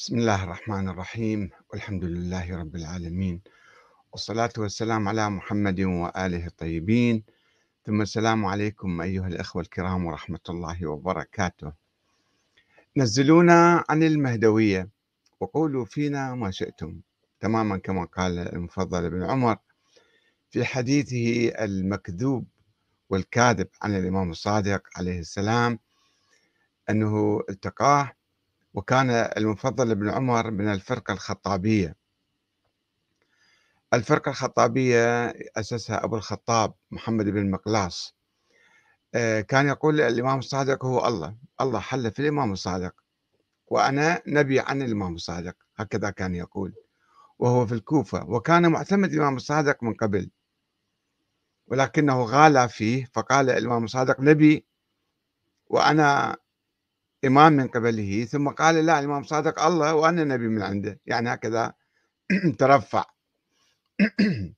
بسم الله الرحمن الرحيم والحمد لله رب العالمين والصلاة والسلام على محمد وآله الطيبين ثم السلام عليكم أيها الأخوة الكرام ورحمة الله وبركاته. نزلونا عن المهدوية وقولوا فينا ما شئتم تماما كما قال المفضل ابن عمر في حديثه المكذوب والكاذب عن الإمام الصادق عليه السلام أنه التقاه وكان المفضل ابن عمر من الفرقة الخطابية. الفرقة الخطابية أسسها أبو الخطاب محمد بن مقلاص. آه، كان يقول الإمام الصادق هو الله. الله حل في الإمام الصادق. وأنا نبي عن الإمام الصادق. هكذا كان يقول. وهو في الكوفة. وكان معتمد الإمام الصادق من قبل. ولكنه غالى فيه. فقال الإمام الصادق نبي. وأنا إمام من قبله ثم قال لا الإمام صادق الله وأنا نبي من عنده. يعني هكذا ترفع.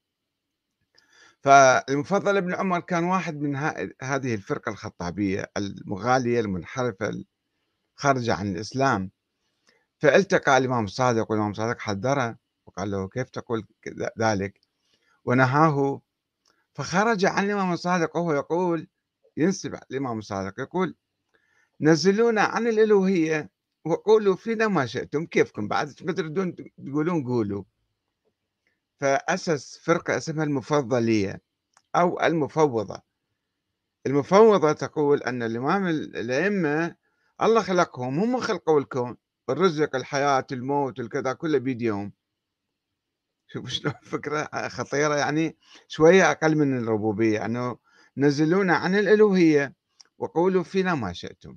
فالمفضل ابن عمر كان واحد من هذه الفرقة الخطابية المغالية المنحرفة خارجة عن الإسلام. فالتقى الإمام الصادق والإمام الصادق حذره وقال له كيف تقول ذلك؟ ونهاه. فخرج عن الإمام الصادق وهو يقول ينسب الإمام الصادق يقول نزلونا عن الألوهية وقولوا فينا ما شئتم كيفكم؟ بعد ما تردون تقولون قولوا. فأسس فرقة اسمها المفضلية أو المفوضة. المفوضة تقول أن الإمام الأئمة الله خلقهم هم خلقوا الكون الرزق الحياة الموت الكذا كله بيديهم شوف شلون فكرة خطيرة يعني شوية أقل من الربوبية أنه نزلونا عن الألوهية وقولوا فينا ما شئتم.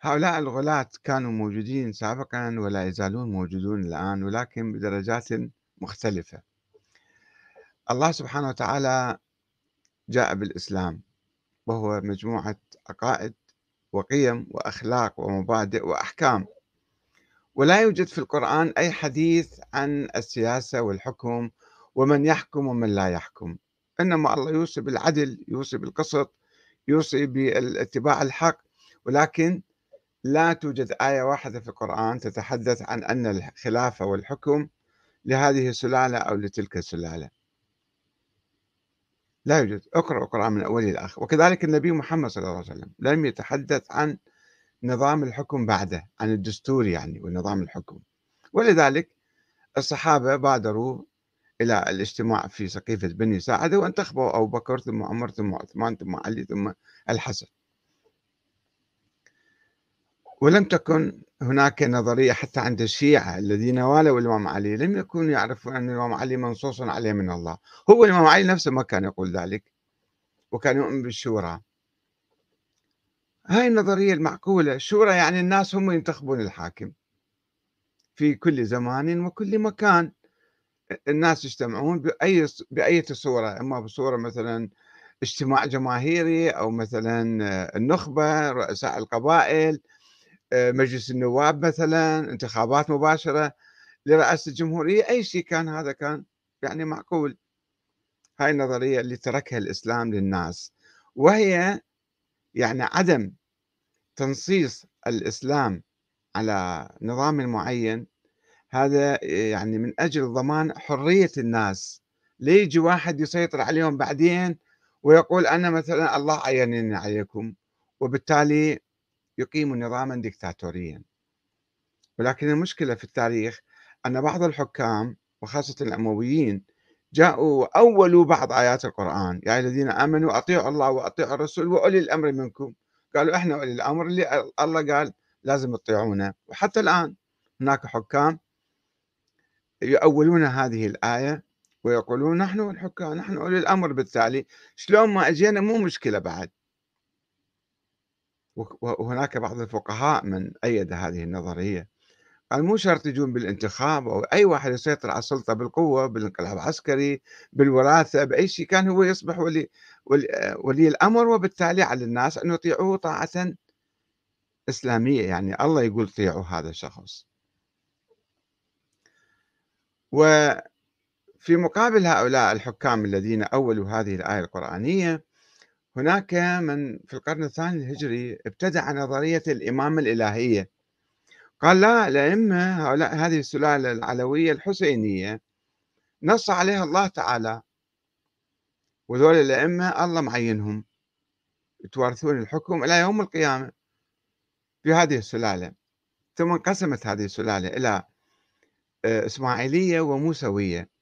هؤلاء الغلاة كانوا موجودين سابقا ولا يزالون موجودون الآن ولكن بدرجات مختلفة. الله سبحانه وتعالى جاء بالإسلام وهو مجموعة عقائد وقيم وأخلاق ومبادئ وأحكام. ولا يوجد في القرآن أي حديث عن السياسة والحكم ومن يحكم ومن لا يحكم. إنما الله يوصي بالعدل يوصي بالقسط يوصي باتباع الحق. ولكن لا توجد آية واحدة في القرآن تتحدث عن أن الخلافة والحكم لهذه السلالة أو لتلك السلالة. لا يوجد. اقرأ القرآن من أوله إلى آخره. وكذلك النبي محمد صلى الله عليه وسلم لم يتحدث عن نظام الحكم بعده عن الدستور يعني ونظام الحكم. ولذلك الصحابة بادروا إلى الاجتماع في سقيفة بني ساعدة وانتخبوا أبو بكر ثم عمر ثم عثمان ثم علي ثم الحسن. ولم تكن هناك نظرية حتى عند الشيعة الذين والوا الإمام علي لم يكونوا يعرفون أن الإمام علي منصوص عليه من الله. هو الإمام علي نفسه ما كان يقول ذلك وكان يؤمن بالشورى. هاي النظرية المعقولة الشورى يعني الناس هم ينتخبون الحاكم في كل زمان وكل مكان. الناس يجتمعون بأي بأي صورة إما بصورة مثلا اجتماع جماهيري أو مثلا النخبة رؤساء القبائل. آه، مجلس النواب مثلا انتخابات مباشرة لرئاسة الجمهورية أي شيء كان هذا كان يعني معقول. هاي النظرية اللي تركها الإسلام للناس. وهي يعني عدم تنصيص الإسلام على نظام معين هذا يعني من أجل ضمان حرية الناس. ليجي واحد يسيطر عليهم بعدين ويقول أنا مثلا الله عينني عليكم وبالتالي يقيم نظاما ديكتاتوريا. ولكن المشكلة في التاريخ أن بعض الحكام وخاصة الأمويين جاءوا أولوا بعض آيات القرآن. يا يعني الذين آمنوا أطيعوا الله وأطيعوا الرسول وأولي الأمر منكم. قالوا إحنا أولي الأمر اللي الله قال لازم تطيعونه وحتى الآن هناك حكام يؤولون هذه الآية ويقولون نحن الحكام نحن أولي الأمر. بالتالي شلون ما أجينا مو مشكلة بعد. وهناك بعض الفقهاء من أيد هذه النظرية. قال مو شرط يجون بالانتخاب أو أي واحد يسيطر على السلطة بالقوة بالانقلاب العسكري بالوراثة بأي شيء كان هو يصبح ولي, ولي, ولي الأمر وبالتالي على الناس أن يطيعوه طاعة إسلامية. يعني الله يقول طيعوا هذا الشخص. وفي مقابل هؤلاء الحكام الذين أولوا هذه الآية القرآنية هناك من في القرن الثاني الهجري ابتدع نظرية الإمامة الإلهية. قال لا الأئمة هؤلاء هذه السلالة العلوية الحسينية نص عليها الله تعالى. وذول الأئمة الله معينهم. يتوارثون الحكم إلى يوم القيامة في هذه السلالة. ثم انقسمت هذه السلالة إلى آه، إسماعيلية وموسوية.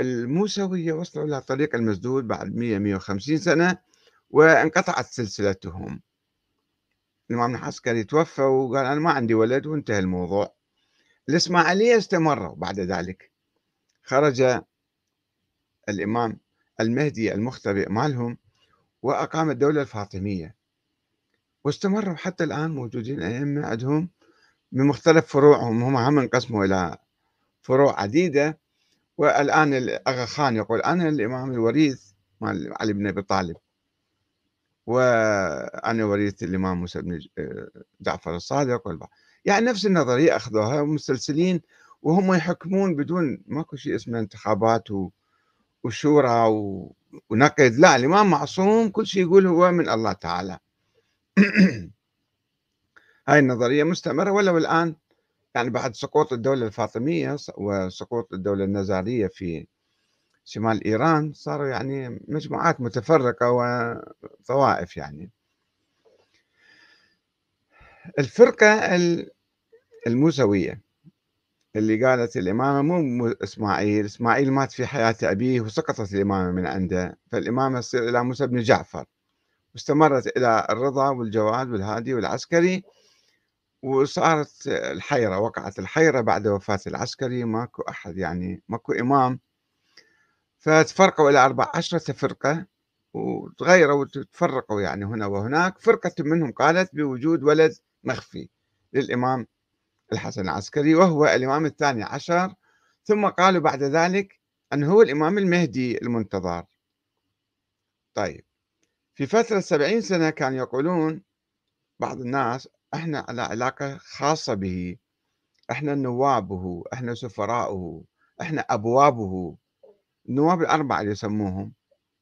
الموسوية وصلوا إلى طريق المسدود بعد 100 150 سنة وانقطعت سلسلتهم. الإمام العسكري توفى وقال أنا ما عندي ولد وانتهى الموضوع. الإسماعيلية استمروا بعد ذلك. خرج الإمام المهدي المختبئ مالهم وأقام الدولة الفاطمية. واستمروا حتى الآن موجودين أئمة عندهم بمختلف فروعهم. هم هم انقسموا إلى فروع عديدة. والآن الأغا خان يقول أنا الإمام الوريث مال علي بن أبي طالب وأنا وريث الإمام موسى بن جعفر الصادق والبعض يعني نفس النظرية أخذوها مسلسلين وهم يحكمون بدون ماكو شيء اسمه انتخابات وشورى ونقد. لا الإمام معصوم كل شيء يقول هو من الله تعالى. هاي النظرية مستمرة ولو الآن يعني بعد سقوط الدولة الفاطمية وسقوط الدولة النزارية في شمال إيران صاروا يعني مجموعات متفرقة وطوائف يعني. الفرقة الموسوية اللي قالت الإمامة مو إسماعيل إسماعيل مات في حياة أبيه وسقطت الإمامة من عنده فالإمامة تصير إلى موسى بن جعفر. واستمرت إلى الرضا والجواد والهادي والعسكري وصارت الحيرة وقعت الحيرة بعد وفاة العسكري ماكو أحد يعني ماكو إمام. فتفرقوا إلى أربع عشرة فرقة وتغيروا وتفرقوا يعني هنا وهناك. فرقة منهم قالت بوجود ولد مخفي للإمام الحسن العسكري وهو الإمام الثاني عشر. ثم قالوا بعد ذلك أنه هو الإمام المهدي المنتظر. طيب في فترة سبعين سنة كانوا يقولون بعض الناس إحنا على علاقة خاصة به. إحنا نوابه إحنا سفراؤه إحنا أبوابه. النواب الأربعة اللي يسموهم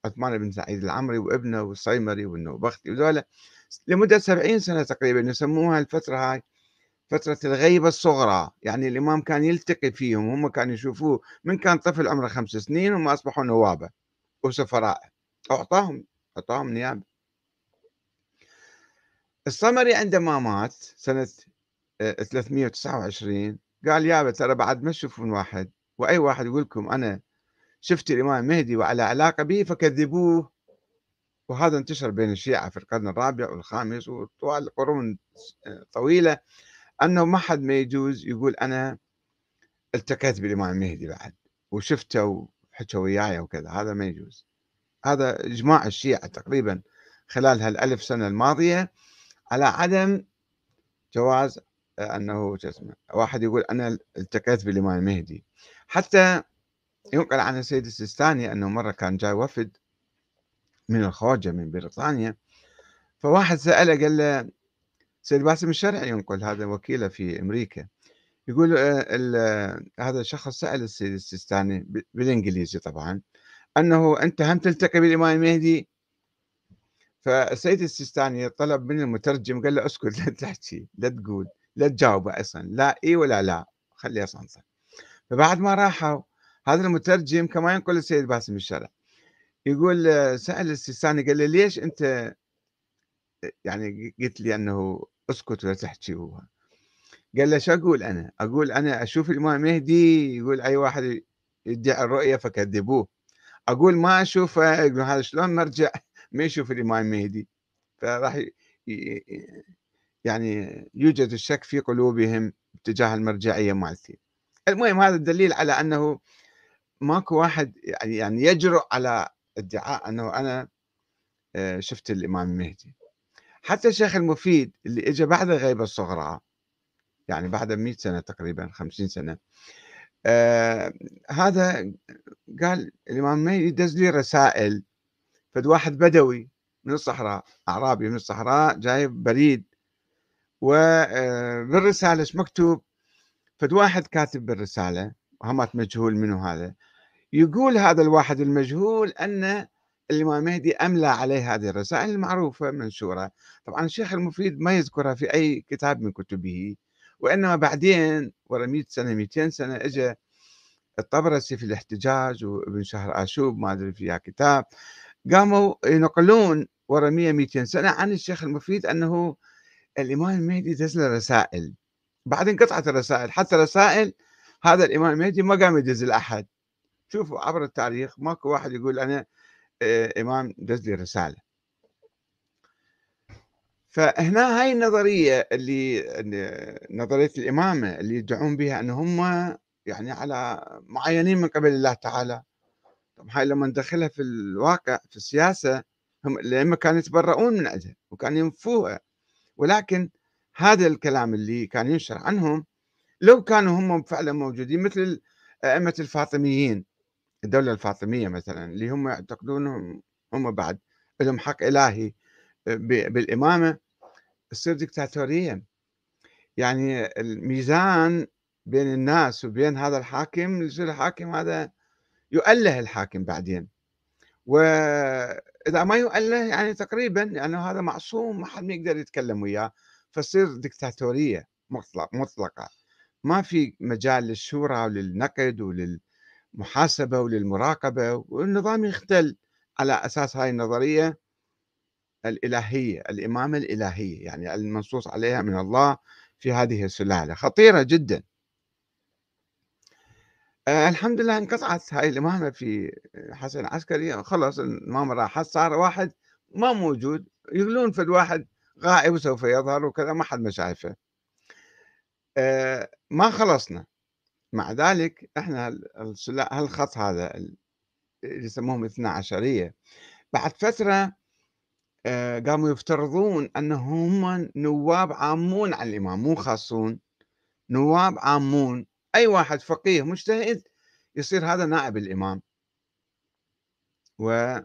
عثمان بن سعيد العمري وابنه والصيمري والنوبختي وذولا لمدة سبعين سنة تقريبا يسموها الفترة هاي فترة الغيبة الصغرى. يعني الإمام كان يلتقي فيهم هم كانوا يشوفوه من كان طفل عمره خمس سنين هم أصبحوا نوابة وسفراء. أعطاهم أعطاهم نيابة. الصمري عندما مات سنة 329 آه، قال يابا ترى بعد ما تشوفون واحد وأي واحد يقول لكم أنا شفت الإمام المهدي وعلى علاقة به فكذبوه. وهذا انتشر بين الشيعة في القرن الرابع والخامس وطوال قرون آه، طويلة أنه ما حد ما يجوز يقول أنا التقيت بالإمام المهدي بعد وشفته وحكى وياي وكذا هذا ما يجوز. هذا إجماع الشيعة تقريبا خلال هالألف سنة الماضية. على عدم جواز آه، أنه اسمه واحد يقول أنا التقيت بالإمام المهدي حتى ينقل عن السيد السيستاني أنه مرة كان جاي وفد من الخواجة من بريطانيا فواحد سأله قال له سيد باسم الشرعي ينقل هذا وكيله في أمريكا؟ يقول آه، هذا الشخص سأل السيد السيستاني بالإنجليزي طبعا أنه أنت هم تلتقي بالإمام المهدي فالسيد السيستاني طلب من المترجم قال له اسكت لا تحكي لا تقول لا تجاوب أصلا لا اي ولا لا خليها صنصة فبعد ما راحوا هذا المترجم كما ينقل السيد باسم الشرع يقول سأل السيستاني قال له ليش أنت يعني قلت لي أنه اسكت ولا تحكي هو. قال له شو أقول أنا؟ أقول أنا أشوف الإمام مهدي يقول أي واحد يدعي الرؤية فكذبوه. أقول ما أشوفه يقول هذا شلون نرجع؟ ما يشوف الإمام المهدي فراح يعني يوجد الشك في قلوبهم تجاه المرجعية مالتي. المهم هذا الدليل على أنه ماكو واحد يعني يعني يجرؤ على ادعاء أنه أنا آه، شفت الإمام المهدي حتى الشيخ المفيد اللي اجى بعد الغيبة الصغرى يعني بعد 100 سنة تقريبا 50 سنة آه هذا قال الإمام المهدي دز لي رسائل فد واحد بدوي من الصحراء أعرابي من الصحراء جايب بريد وبالرسالة آه، إيش مكتوب؟ فد واحد كاتب بالرسالة همات مجهول منه هذا يقول هذا الواحد المجهول أن الإمام المهدي أملى عليه هذه الرسائل المعروفة منشورة. طبعا الشيخ المفيد ما يذكرها في أي كتاب من كتبه وإنما بعدين ورا 100 سنة 200 سنة إجا الطبرسي في الاحتجاج وابن شهر آشوب ما أدري فيها كتاب. قاموا ينقلون ورا 100 200 سنة عن الشيخ المفيد أنه الإمام المهدي دز له رسائل. بعدين قطعت الرسائل. حتى رسائل هذا الإمام المهدي ما قام يدز لأحد. شوفوا عبر التاريخ ماكو واحد يقول أنا آه، إمام دز لي رسالة. فهنا هاي النظرية اللي نظرية الإمامة اللي يدعون بها أن هم يعني على معينين من قبل الله تعالى. طب هاي لما ندخلها في الواقع في السياسة هم الأئمة كانوا يتبرؤون من عندها وكانوا ينفوها. ولكن هذا الكلام اللي كان ينشر عنهم لو كانوا هم فعلا موجودين مثل أئمة الفاطميين الدولة الفاطمية مثلا اللي هم يعتقدون هم بعد لهم حق إلهي بالإمامة تصير دكتاتورية يعني الميزان بين الناس وبين هذا الحاكم يصير الحاكم هذا يؤله الحاكم بعدين. وإذا ما يؤله يعني تقريبا يعني هذا معصوم ما حد يقدر يتكلم وياه فتصير دكتاتوريه مطلق مطلقة. ما في مجال للشورى وللنقد وللمحاسبة وللمراقبة والنظام يختل على أساس هاي النظرية الإلهية الإمامة الإلهية. يعني المنصوص عليها من الله في هذه السلالة. خطيرة جدا. آه الحمد لله انقطعت هاي الإمامة في حسن عسكري خلص الإمام راحت صار واحد ما موجود يقولون فد واحد غائب وسوف يظهر وكذا ما حد ما شايفه. آه ما خلصنا. مع ذلك إحنا هالخط هذا اللي يسموهم اثنا عشرية بعد فترة آه قاموا يفترضون أنهم هم نواب عامون على الإمام مو خاصون نواب عامون أي واحد فقيه مجتهد يصير هذا نائب الإمام. و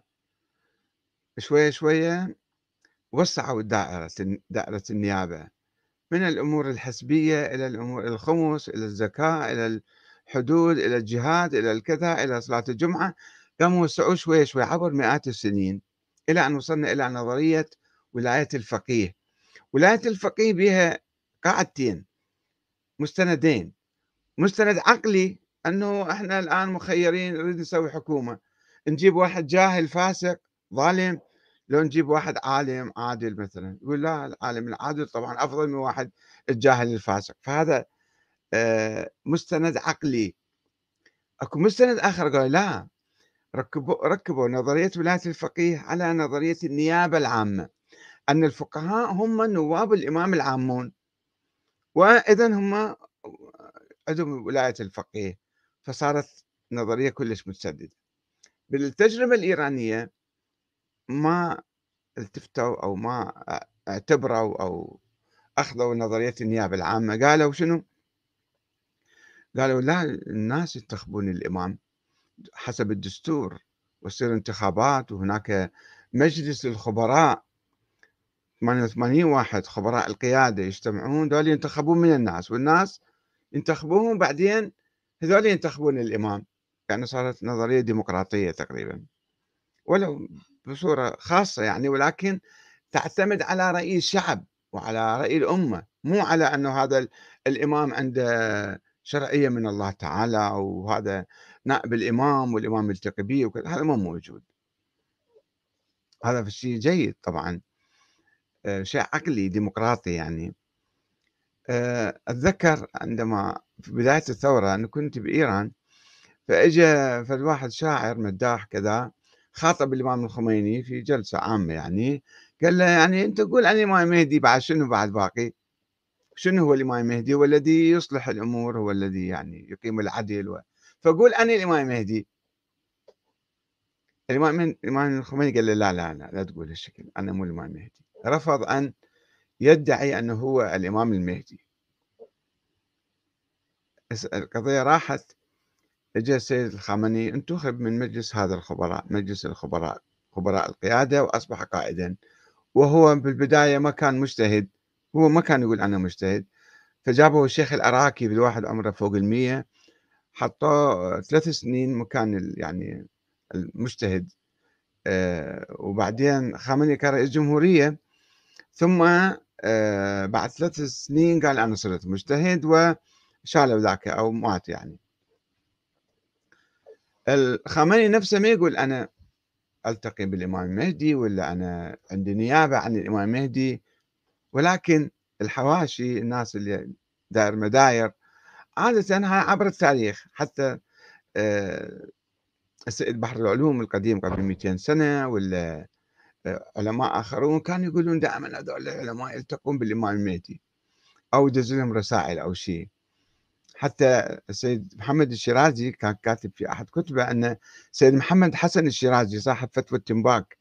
شوية وسعوا دائرة دائرة النيابة من الأمور الحسبية إلى الأمور الخمس إلى الزكاة إلى الحدود إلى الجهاد إلى الكذا إلى صلاة الجمعة. قاموا يوسعوا شوية شوية عبر مئات السنين إلى أن وصلنا إلى نظرية ولاية الفقيه. ولاية الفقيه بها قاعدتين مستندين. مستند عقلي أنه إحنا الآن مخيرين نريد نسوي حكومة. نجيب واحد جاهل فاسق ظالم لو نجيب واحد عالم عادل مثلا يقول لا العالم العادل طبعا أفضل من واحد الجاهل الفاسق. فهذا آه، مستند عقلي. أكو مستند آخر قال لا ركبوا ركبوا نظرية ولاية الفقيه على نظرية النيابة العامة أن الفقهاء هم نواب الإمام العامون. واذا هم عندهم ولاية الفقيه فصارت نظرية كلش متسددة بالتجربة الإيرانية ما التفتوا أو ما اعتبروا أو أخذوا نظرية النيابة العامة قالوا شنو؟ قالوا لا الناس ينتخبون الإمام حسب الدستور وتصير انتخابات وهناك مجلس للخبراء. 88 واحد خبراء القيادة يجتمعون دول ينتخبون من الناس والناس ينتخبوهم بعدين هذول ينتخبون الإمام. يعني صارت نظرية ديمقراطية تقريبا. ولو بصورة خاصة يعني ولكن تعتمد على رأي الشعب وعلى رأي الأمة مو على أنه هذا الإمام عنده شرعية من الله تعالى وهذا نائب الإمام والإمام يلتقي به وكذا. هذا مو موجود. هذا في شيء جيد طبعا. آه، شيء عقلي ديمقراطي يعني. أتذكر عندما في بداية الثورة أنا كنت بإيران فإجا فد واحد شاعر مداح كذا خاطب الإمام الخميني في جلسة عامة يعني قال له يعني أنت قول عن الإمام المهدي بعد شنو بعد باقي؟ شنو هو الإمام المهدي؟ هو الذي يصلح الأمور هو الذي يعني يقيم العدل و... فقول عن الإمام المهدي. الإمام الإمام الخميني قال له لا لا لا لا تقول هالشكل أنا مو الإمام المهدي. رفض أن يدعي أنه هو الإمام المهدي. القضية راحت اجى السيد الخامنئي انتخب من مجلس هذا الخبراء مجلس الخبراء خبراء القيادة وأصبح قائدا. وهو بالبداية ما كان مجتهد هو ما كان يقول أنا مجتهد. فجابوا الشيخ العراكي بالواحد عمره فوق المية حطوه ثلاث سنين مكان يعني المجتهد. آه، وبعدين خامنئي رئيس جمهورية. ثم بعد ثلاث سنين قال أنا صرت مجتهد وشالوا ذاك أو مات يعني. الخامنئي نفسه ما يقول أنا ألتقي بالإمام المهدي ولا أنا عندي نيابة عن الإمام المهدي ولكن الحواشي الناس اللي داير مداير عادة عبر التاريخ حتى آه، السيد بحر العلوم القديم قبل 200 سنة ولا آه، علماء آخرون كانوا يقولون دائما هذول العلماء يلتقون بالإمام المهدي أو يدز لهم رسائل أو شيء. حتى السيد محمد الشيرازي كان كاتب في أحد كتبه أن السيد محمد حسن الشيرازي صاحب فتوى التنباك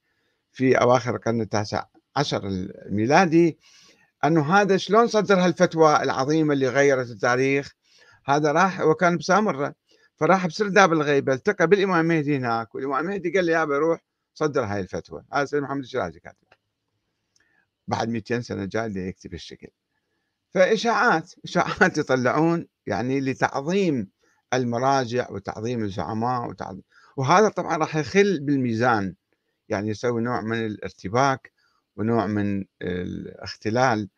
في أواخر القرن التاسع عشر الميلادي أنه هذا شلون صدر هالفتوى العظيمة اللي غيرت التاريخ؟ هذا راح وكان بسامرة فراح بسرداب الغيبة التقى بالإمام المهدي هناك والإمام المهدي قال لي يا روح صدر هاي الفتوى. هذا سيد محمد الشيرازي كاتب بعد 200 سنة جاء اللي يكتب الشكل. فإشاعات إشاعات يطلعون يعني لتعظيم المراجع وتعظيم الزعماء وتعظيم وهذا طبعا راح يخل بالميزان. يعني يسوي نوع من الارتباك ونوع من الاختلال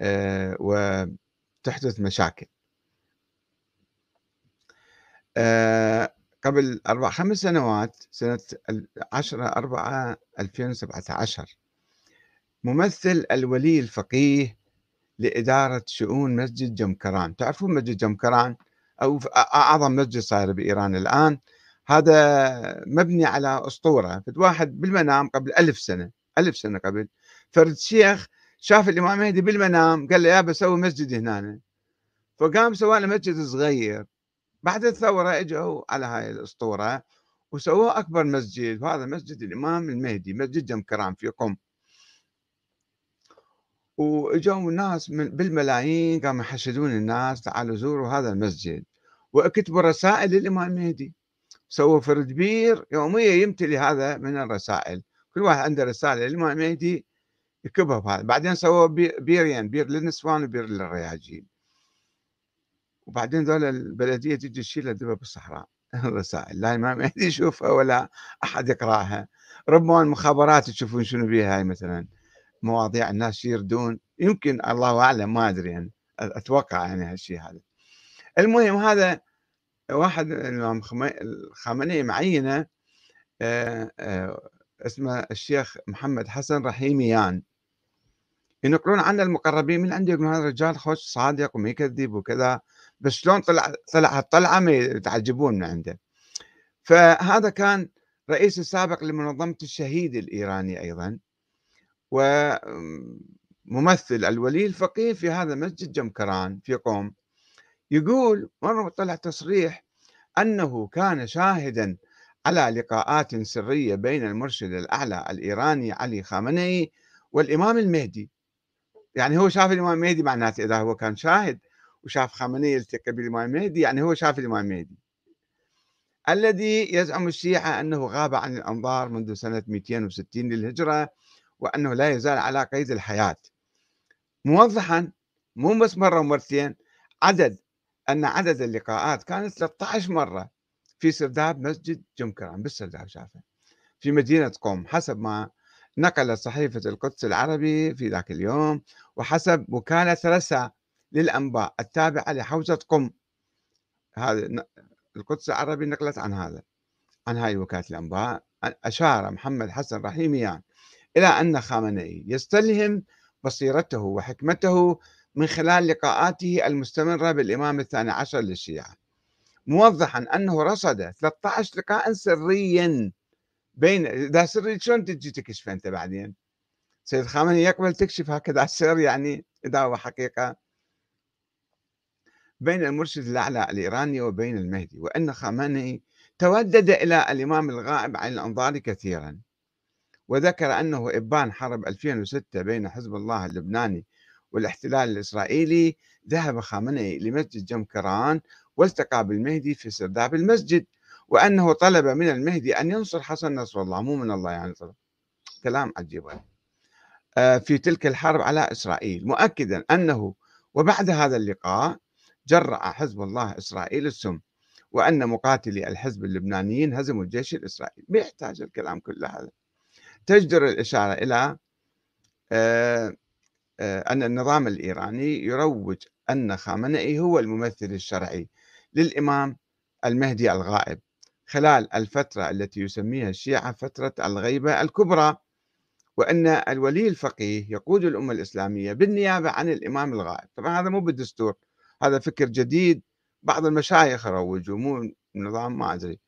آه، وتحدث مشاكل. آه، قبل أربع خمس سنوات سنة عشرة أربعة 2017 ممثل الولي الفقيه لإدارة شؤون مسجد جمكران تعرفون مسجد جمكران أو أعظم مسجد صاير بإيران الآن. هذا مبني على أسطورة. واحد بالمنام قبل ألف سنة ألف سنة قبل. فرد شيخ شاف الإمام مهدي بالمنام قال له يا بسوي مسجد هنا. فقام سوى له مسجد صغير. بعد الثورة إجوا على هاي الأسطورة وسووه أكبر مسجد وهذا مسجد الإمام المهدي مسجد جمكران في قم. وإجوا الناس بالملايين قاموا يحشدون الناس تعالوا زوروا هذا المسجد. وكتبوا رسائل للإمام المهدي. سووا فرد بير يوميا يمتلي هذا من الرسائل. كل واحد عنده رسالة للإمام المهدي يكبها بهذا بعدين سووا بيرين بير للنسوان وبير للرياجيل وبعدين ذول البلدية تجي تشيلها تذبها بالصحراء. الرسائل لا الامام المهدي يشوفها ولا أحد يقراها. ربما المخابرات تشوفون شنو بيها هاي مثلا مواضيع الناس يردون. يمكن الله أعلم ما أدري يعني أتوقع يعني هالشيء هذا. المهم هذا واحد الامام الخامنئي معينة آه، آه، اسمه الشيخ محمد حسن رحيميان. ينقلون عنه المقربين من عنده يقولون هذا الرجال خوش صادق وما يكذب وكذا. بس شلون طلع طلع هالطلعة ما يتعجبون من عنده. فهذا كان رئيس السابق لمنظمة الشهيد الإيراني أيضا وممثل الولي الفقيه في هذا مسجد جمكران في قوم. يقول مرة طلع تصريح أنه كان شاهدا على لقاءات سرية بين المرشد الأعلى الإيراني علي خامنئي والإمام المهدي. يعني هو شاف الإمام المهدي معناته إذا هو كان شاهد وشاف خامنئي يلتقي بالإمام المهدي يعني هو شاف الإمام المهدي الذي يزعم الشيعة أنه غاب عن الأنظار منذ سنة 260 للهجرة وأنه لا يزال على قيد الحياة. موضحا مو بس مرة ومرتين عدد أن عدد اللقاءات كانت 13 مرة في سرداب مسجد جمكران بالسرداب شافه. في مدينة قم حسب ما نقلت صحيفة القدس العربي في ذاك اليوم وحسب وكالة رسا للأنباء التابعة لحوزة قم هذا القدس العربي نقلت عن هذا عن هاي وكالة الأنباء. أشار محمد حسن رحيميان إلى أن خامنئي يستلهم بصيرته وحكمته من خلال لقاءاته المستمرة بالإمام الثاني عشر للشيعة موضحا أنه رصد 13 لقاء سريا بين إذا سري شلون تجي تكشف أنت بعدين؟ سيد خامنئي يقبل تكشف هكذا السر يعني إذا هو حقيقة؟ بين المرشد الأعلى الإيراني وبين المهدي وأن خامنئي تودد إلى الإمام الغائب عن الأنظار كثيرا. وذكر أنه إبان حرب 2006 بين حزب الله اللبناني والاحتلال الإسرائيلي ذهب خامنئي لمسجد جمكران والتقى بالمهدي في سرداب المسجد وأنه طلب من المهدي أن ينصر حسن نصر الله مو من الله يعني طلب. كلام عجيب. آه، في تلك الحرب على إسرائيل مؤكدا أنه وبعد هذا اللقاء جرأ حزب الله إسرائيل السم وأن مقاتلي الحزب اللبنانيين هزموا الجيش الإسرائيلي. ما يحتاج الكلام كله هذا. تجدر الإشارة إلى آه، آه، أن النظام الإيراني يروج أن خامنئي هو الممثل الشرعي للإمام المهدي الغائب. خلال الفترة التي يسميها الشيعة فترة الغيبة الكبرى وأن الولي الفقيه يقود الأمة الإسلامية بالنيابة عن الإمام الغائب. طبعا هذا مو بالدستور. هذا فكر جديد بعض المشايخ روجوا مو نظام ما أدري.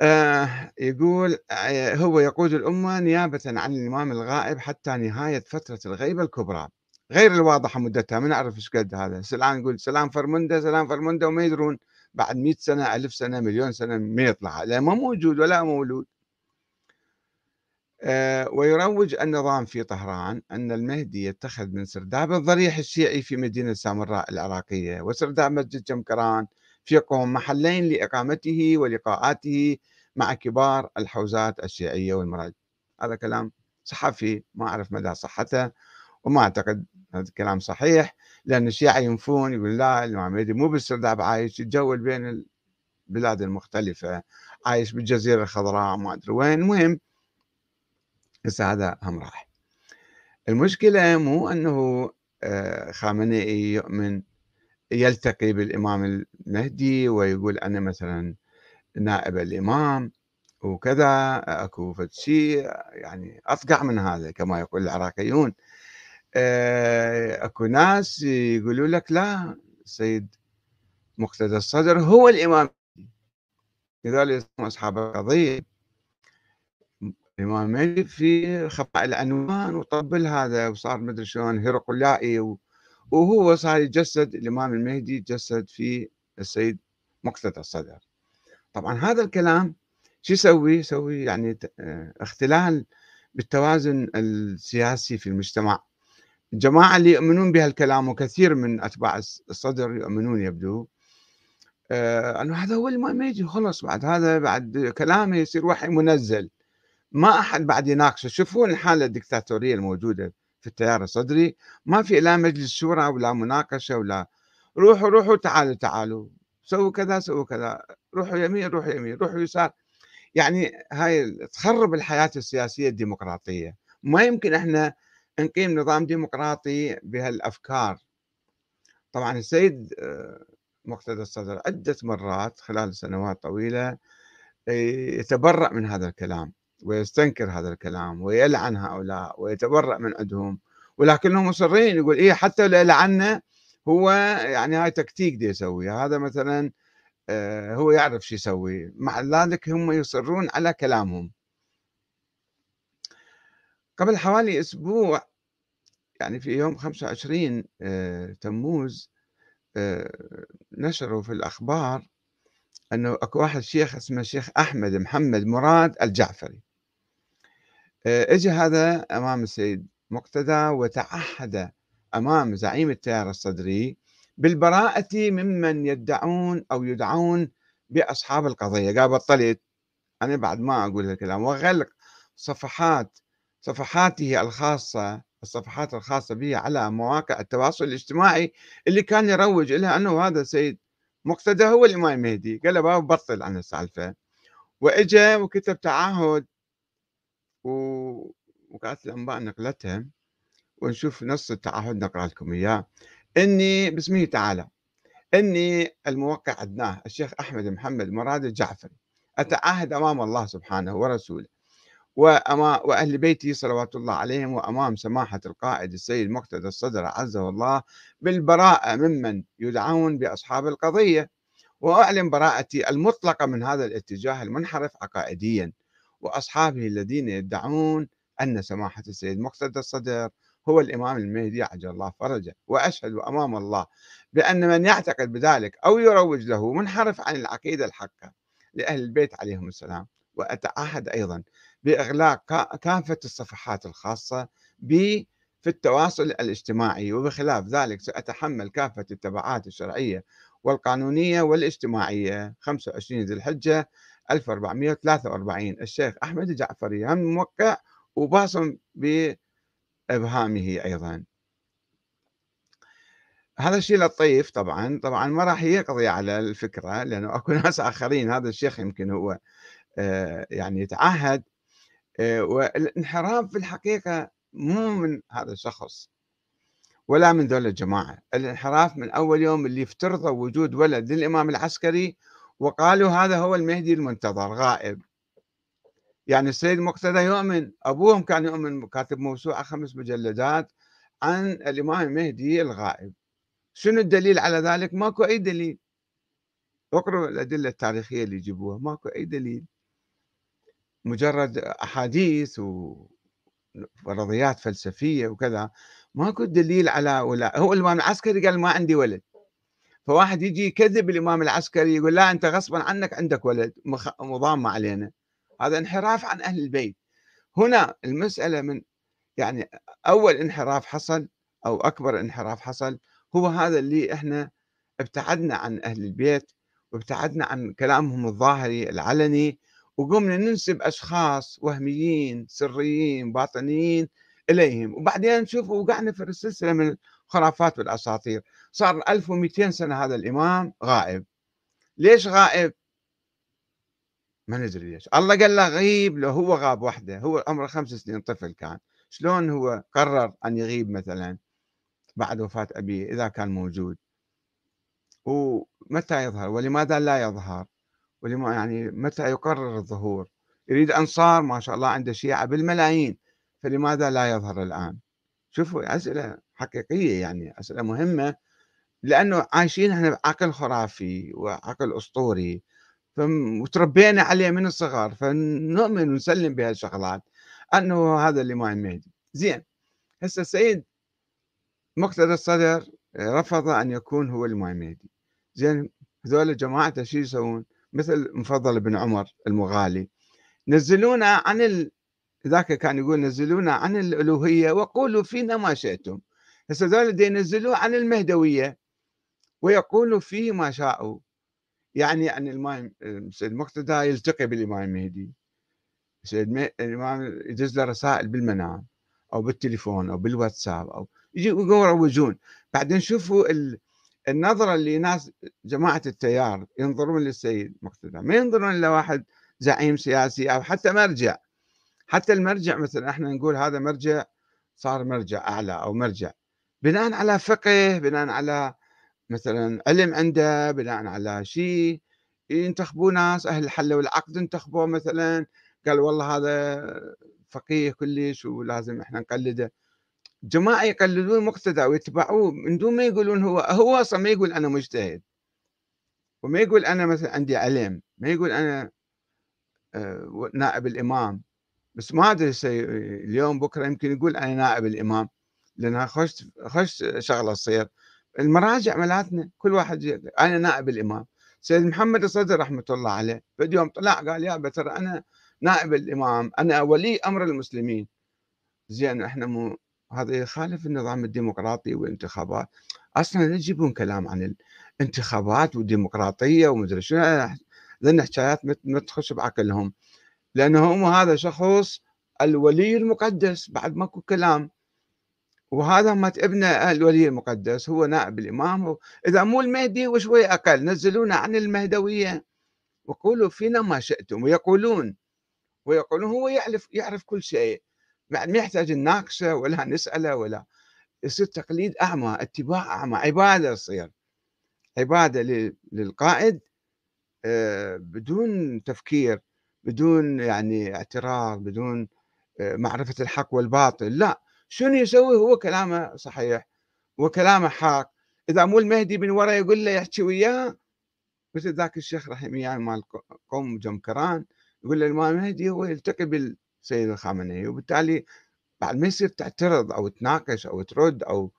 آه يقول آه هو يقود الأمة نيابة عن الإمام الغائب حتى نهاية فترة الغيبة الكبرى. غير الواضحة مدتها ما نعرف إيش قد هذا. الآن نقول سلام فرمنده سلام فرمنده وما يدرون بعد مئة سنة ألف سنة مليون سنة ما يطلع. لا ما موجود ولا مولود. ويروج النظام في طهران أن المهدي يتخذ من سرداب الضريح الشيعي في مدينة سامراء العراقية وسرداب مسجد جمكران في قوم محلين لإقامته ولقاءاته مع كبار الحوزات الشيعية والمراجع هذا كلام صحفي ما أعرف مدى صحته وما أعتقد هذا الكلام صحيح لأن الشيعة ينفون يقول لا الإمام المهدي مو بالسرداب عايش يتجول بين البلاد المختلفة عايش بالجزيرة الخضراء ما أدري وين. المهم هسه هذا هم راح المشكلة مو أنه آه، خامنئي يؤمن يلتقي بالإمام المهدي ويقول أنا مثلا نائب الإمام وكذا أكو شيء يعني أصقع من هذا كما يقول العراقيون. آه، أكو ناس يقولوا لك لا السيد مقتدى الصدر هو الإمام. لذلك أصحاب القضية. الإمام المهدي في خفاء العنوان وطبل هذا وصار مدري شلون هرقلائي وهو صار يجسد الإمام المهدي يتجسد في السيد مقتدى الصدر. طبعا هذا الكلام شو يسوي؟ يسوي يعني آه، اختلال بالتوازن السياسي في المجتمع. الجماعة اللي يؤمنون بهالكلام وكثير من أتباع الصدر يؤمنون يبدو. آه أنه هذا هو المهدي خلص بعد. هذا بعد كلامه يصير وحي منزل. ما أحد بعد يناقشه. شوفون الحالة الدكتاتورية الموجودة في التيار الصدري. ما في لا مجلس شورى ولا مناقشة ولا روحوا روحوا تعالوا تعالوا. سووا كذا سووا كذا. روحوا يمين روحوا يمين روحوا يسار. يعني هاي تخرب الحياة السياسية الديمقراطية. ما يمكن إحنا نقيم نظام ديمقراطي بهالأفكار. طبعا السيد آه، مقتدى الصدر عدة مرات خلال سنوات طويلة آه، يتبرأ من هذا الكلام. ويستنكر هذا الكلام ويلعن هؤلاء ويتبرأ من عندهم. ولكنهم مصرين يقول إيه حتى لو لعنا هو يعني هاي تكتيك دي يسوي هذا مثلا آه، هو يعرف شو يسوي. مع ذلك هم يصرون على كلامهم. قبل حوالي أسبوع يعني في يوم 25 آه، تموز آه، نشروا في الأخبار أنه أكو واحد شيخ اسمه الشيخ أحمد محمد مراد الجعفري. اجى هذا أمام السيد مقتدى وتعهد أمام زعيم التيار الصدري بالبراءة ممن يدعون أو يدعون بأصحاب القضية. قال بطلت أنا بعد ما أقول هالكلام. وغلق صفحات صفحاته الخاصة الصفحات الخاصة به على مواقع التواصل الاجتماعي اللي كان يروج لها أنه هذا السيد مقتدى هو الإمام المهدي قال له بطل عن السالفة. وإجا وكتب تعهد ووكالة الأنباء نقلتها ونشوف نص التعهد نقرأ لكم إياه. إني باسمه تعالى إني الموقع عدناه الشيخ أحمد محمد مراد الجعفري. أتعهد أمام الله سبحانه ورسوله وأما وأهل بيتي صلوات الله عليهم وأمام سماحة القائد السيد مقتدى الصدر عزه الله بالبراءة ممن يدعون بأصحاب القضية. وأعلن براءتي المطلقة من هذا الاتجاه المنحرف عقائديا. وأصحابه الذين يدعون أن سماحة السيد مقتدى الصدر هو الإمام المهدي عجل الله فرجه وأشهد أمام الله بأن من يعتقد بذلك أو يروج له منحرف عن العقيدة الحقة لأهل البيت عليهم السلام. وأتعهد أيضا بإغلاق كافة الصفحات الخاصة بي في التواصل الاجتماعي وبخلاف ذلك سأتحمل كافة التبعات الشرعية والقانونية والاجتماعية. 25 ذي الحجة 1443 الشيخ أحمد الجعفري هم موقع وباصم بإبهامه أيضا. هذا الشيء لطيف طبعًا، طبعًا ما راح يقضي على الفكرة، لأنه أكو ناس آخرين. هذا الشيخ يمكن هو آآ يعني يتعهد. آآ والانحراف في الحقيقة مو من هذا الشخص ولا من ذول الجماعة، الانحراف من أول يوم اللي افترضوا وجود ولد للإمام العسكري وقالوا هذا هو المهدي المنتظر غائب. يعني السيد مقتدى يؤمن أبوهم كان يؤمن كاتب موسوعة خمس مجلدات عن الإمام المهدي الغائب. شنو الدليل على ذلك؟ ماكو أي دليل. اقرأوا الأدلة التاريخية اللي يجيبوها ماكو أي دليل. مجرد أحاديث وفرضيات فلسفية وكذا. ماكو دليل على ولا. هو الإمام العسكري قال ما عندي ولد. فواحد يجي يكذب الإمام العسكري يقول لا أنت غصبا عنك عندك ولد مضامة علينا. هذا انحراف عن أهل البيت. هنا المسألة من يعني أول انحراف حصل أو أكبر انحراف حصل هو هذا اللي إحنا ابتعدنا عن أهل البيت وابتعدنا عن كلامهم الظاهري العلني وقمنا ننسب أشخاص وهميين سريين باطنيين إليهم. وبعدين نشوف وقعنا في السلسلة من الخرافات والأساطير صار 1200 سنة هذا الإمام غائب. ليش غائب؟ ما ندري ليش. الله قال له غيب لو هو غاب وحده. هو عمره خمس سنين طفل كان. شلون هو قرر أن يغيب مثلا بعد وفاة أبيه إذا كان موجود؟ ومتى يظهر؟ ولماذا لا يظهر؟ ولما يعني متى يقرر الظهور؟ يريد أنصار ما شاء الله عنده شيعة بالملايين. فلماذا لا يظهر الآن؟ شوفوا أسئلة حقيقية يعني أسئلة مهمة لأنه عايشين إحنا بعقل خرافي وعقل أسطوري وتربينا عليه من الصغر فنؤمن ونسلم بهالشغلات. أنه هذا الامام المهدي زين هسه السيد مقتدى الصدر رفض أن يكون هو الامام المهدي زين هذول جماعته شو يسوون؟ مثل مفضل بن عمر المغالي نزلونا عن ال... ذاك كان يقول نزلونا عن الألوهية وقولوا فينا ما شئتم. هسه ذول ينزلوه عن المهدوية ويقولوا فيه ما شاءوا. يعني أن الإمام سيد مقتدى يلتقي بالإمام المهدي. سيد الإمام يدز له رسائل بالمنام أو بالتليفون أو بالواتساب أو يجي يروجون. بعدين شوفوا النظرة اللي ناس جماعة التيار ينظرون للسيد مقتدى. ما ينظرون لواحد زعيم سياسي أو حتى مرجع. حتى المرجع مثلا إحنا نقول هذا مرجع صار مرجع أعلى أو مرجع. بناء على فقه بناء على مثلا علم عنده بناء على شيء ينتخبوا ناس أهل الحل والعقد انتخبوه مثلا قال والله هذا فقيه كلش ولازم إحنا نقلده. جماعة يقلدون مقتدى ويتبعوه من دون ما يقولون هو هو أصلا ما يقول أنا مجتهد. وما يقول أنا مثلا عندي علم ما يقول أنا آه، نائب الإمام. بس ما أدري اليوم بكرة يمكن يقول أنا نائب الإمام. لأنها خش خش شغلة تصير. المراجع ملاتنا كل واحد أنا نائب الإمام. سيد محمد الصدر رحمة الله عليه فد يوم طلع قال يا ترى أنا نائب الإمام أنا ولي أمر المسلمين. زين إحنا مو هذا يخالف النظام الديمقراطي والانتخابات. أصلا لا تجيبون كلام عن الانتخابات والديمقراطية ومدري شنو لأن حكايات ما تخش بعقلهم. لأنه هم هذا شخص الولي المقدس بعد ماكو كلام. وهذا ما ابن الولي المقدس هو نائب الإمام. إذا مو المهدي وشوي أقل نزلونا عن المهدوية. وقولوا فينا ما شئتم ويقولون ويقولون هو يعرف يعرف كل شيء. ما يحتاج نناقشه ولا نسأله ولا يصير تقليد أعمى اتباع أعمى عبادة تصير عبادة للقائد آه، بدون تفكير بدون يعني اعتراض بدون آه، معرفة الحق والباطل لا. شنو يسوي؟ هو كلامه صحيح وكلامه حق إذا مو المهدي من ورا يقول له يحكي وياه مثل ذاك الشيخ رحمه يعني مال قوم جمكران يقول له الامام المهدي هو يلتقي بالسيد الخامنئي وبالتالي بعد ما يصير تعترض أو تناقش أو ترد أو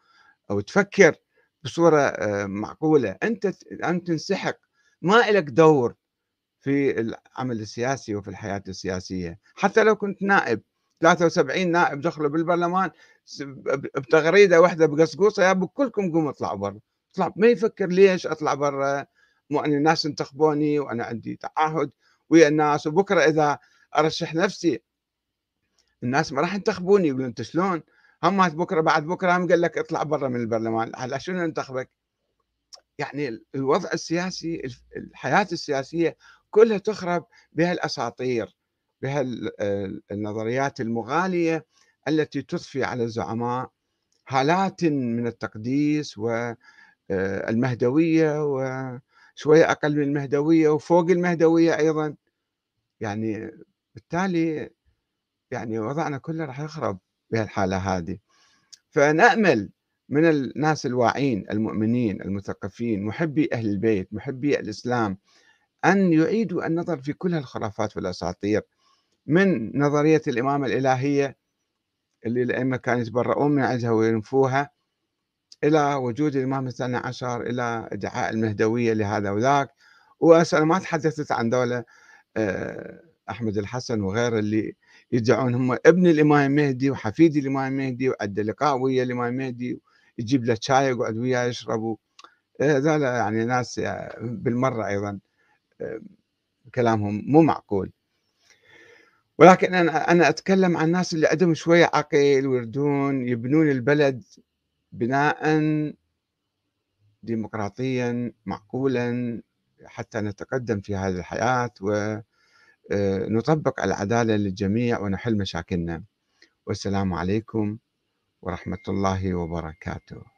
أو تفكر بصورة آه، معقولة أنت انت تنسحق. ما لك دور في العمل السياسي وفي الحياة السياسية. حتى لو كنت نائب 73 نائب دخلوا بالبرلمان بتغريدة واحدة بقصقوصه يا كلكم قوموا اطلعوا برا. اطلع ما يفكر ليش أطلع برا؟ مو ان الناس انتخبوني وأنا عندي تعهد ويا الناس. وبكرة إذا أرشح نفسي الناس ما راح ينتخبوني يقولون أنت شلون؟ همات بكرة بعد بكرة هم قال لك اطلع برا من البرلمان. على شنو انتخبك؟ يعني الوضع السياسي الحياة السياسية كلها تخرب بهالأساطير بهالنظريات المغالية التي تضفي على الزعماء هالات من التقديس والمهدوية وشوية أقل من المهدوية وفوق المهدوية أيضا. يعني بالتالي يعني وضعنا كله راح يخرب بهالحالة هذه. فنأمل من الناس الواعين المؤمنين المثقفين محبي أهل البيت محبي الإسلام أن يعيدوا النظر في كل الخرافات والأساطير. من نظرية الإمامة الإلهية اللي الأئمة كانوا يتبرؤون من عندها وينفوها إلى وجود الإمام الثاني عشر إلى إدعاء المهدوية لهذا وذاك. وأنا ما تحدثت عن دولة آه، أحمد الحسن وغيره اللي يدعون هم ابن الإمام المهدي وحفيد الإمام المهدي وعنده لقاء ويا الإمام المهدي يجيب له شاي يقعد وياه يشربوا هذول يعني ناس بالمرة أيضا كلامهم مو معقول. ولكن أنا أنا أتكلم عن الناس اللي عندهم شوية عقل ويردون يبنون البلد بناء ديمقراطيا معقولا حتى نتقدم في هذه الحياة ونطبق العدالة للجميع ونحل مشاكلنا. والسلام عليكم ورحمة الله وبركاته.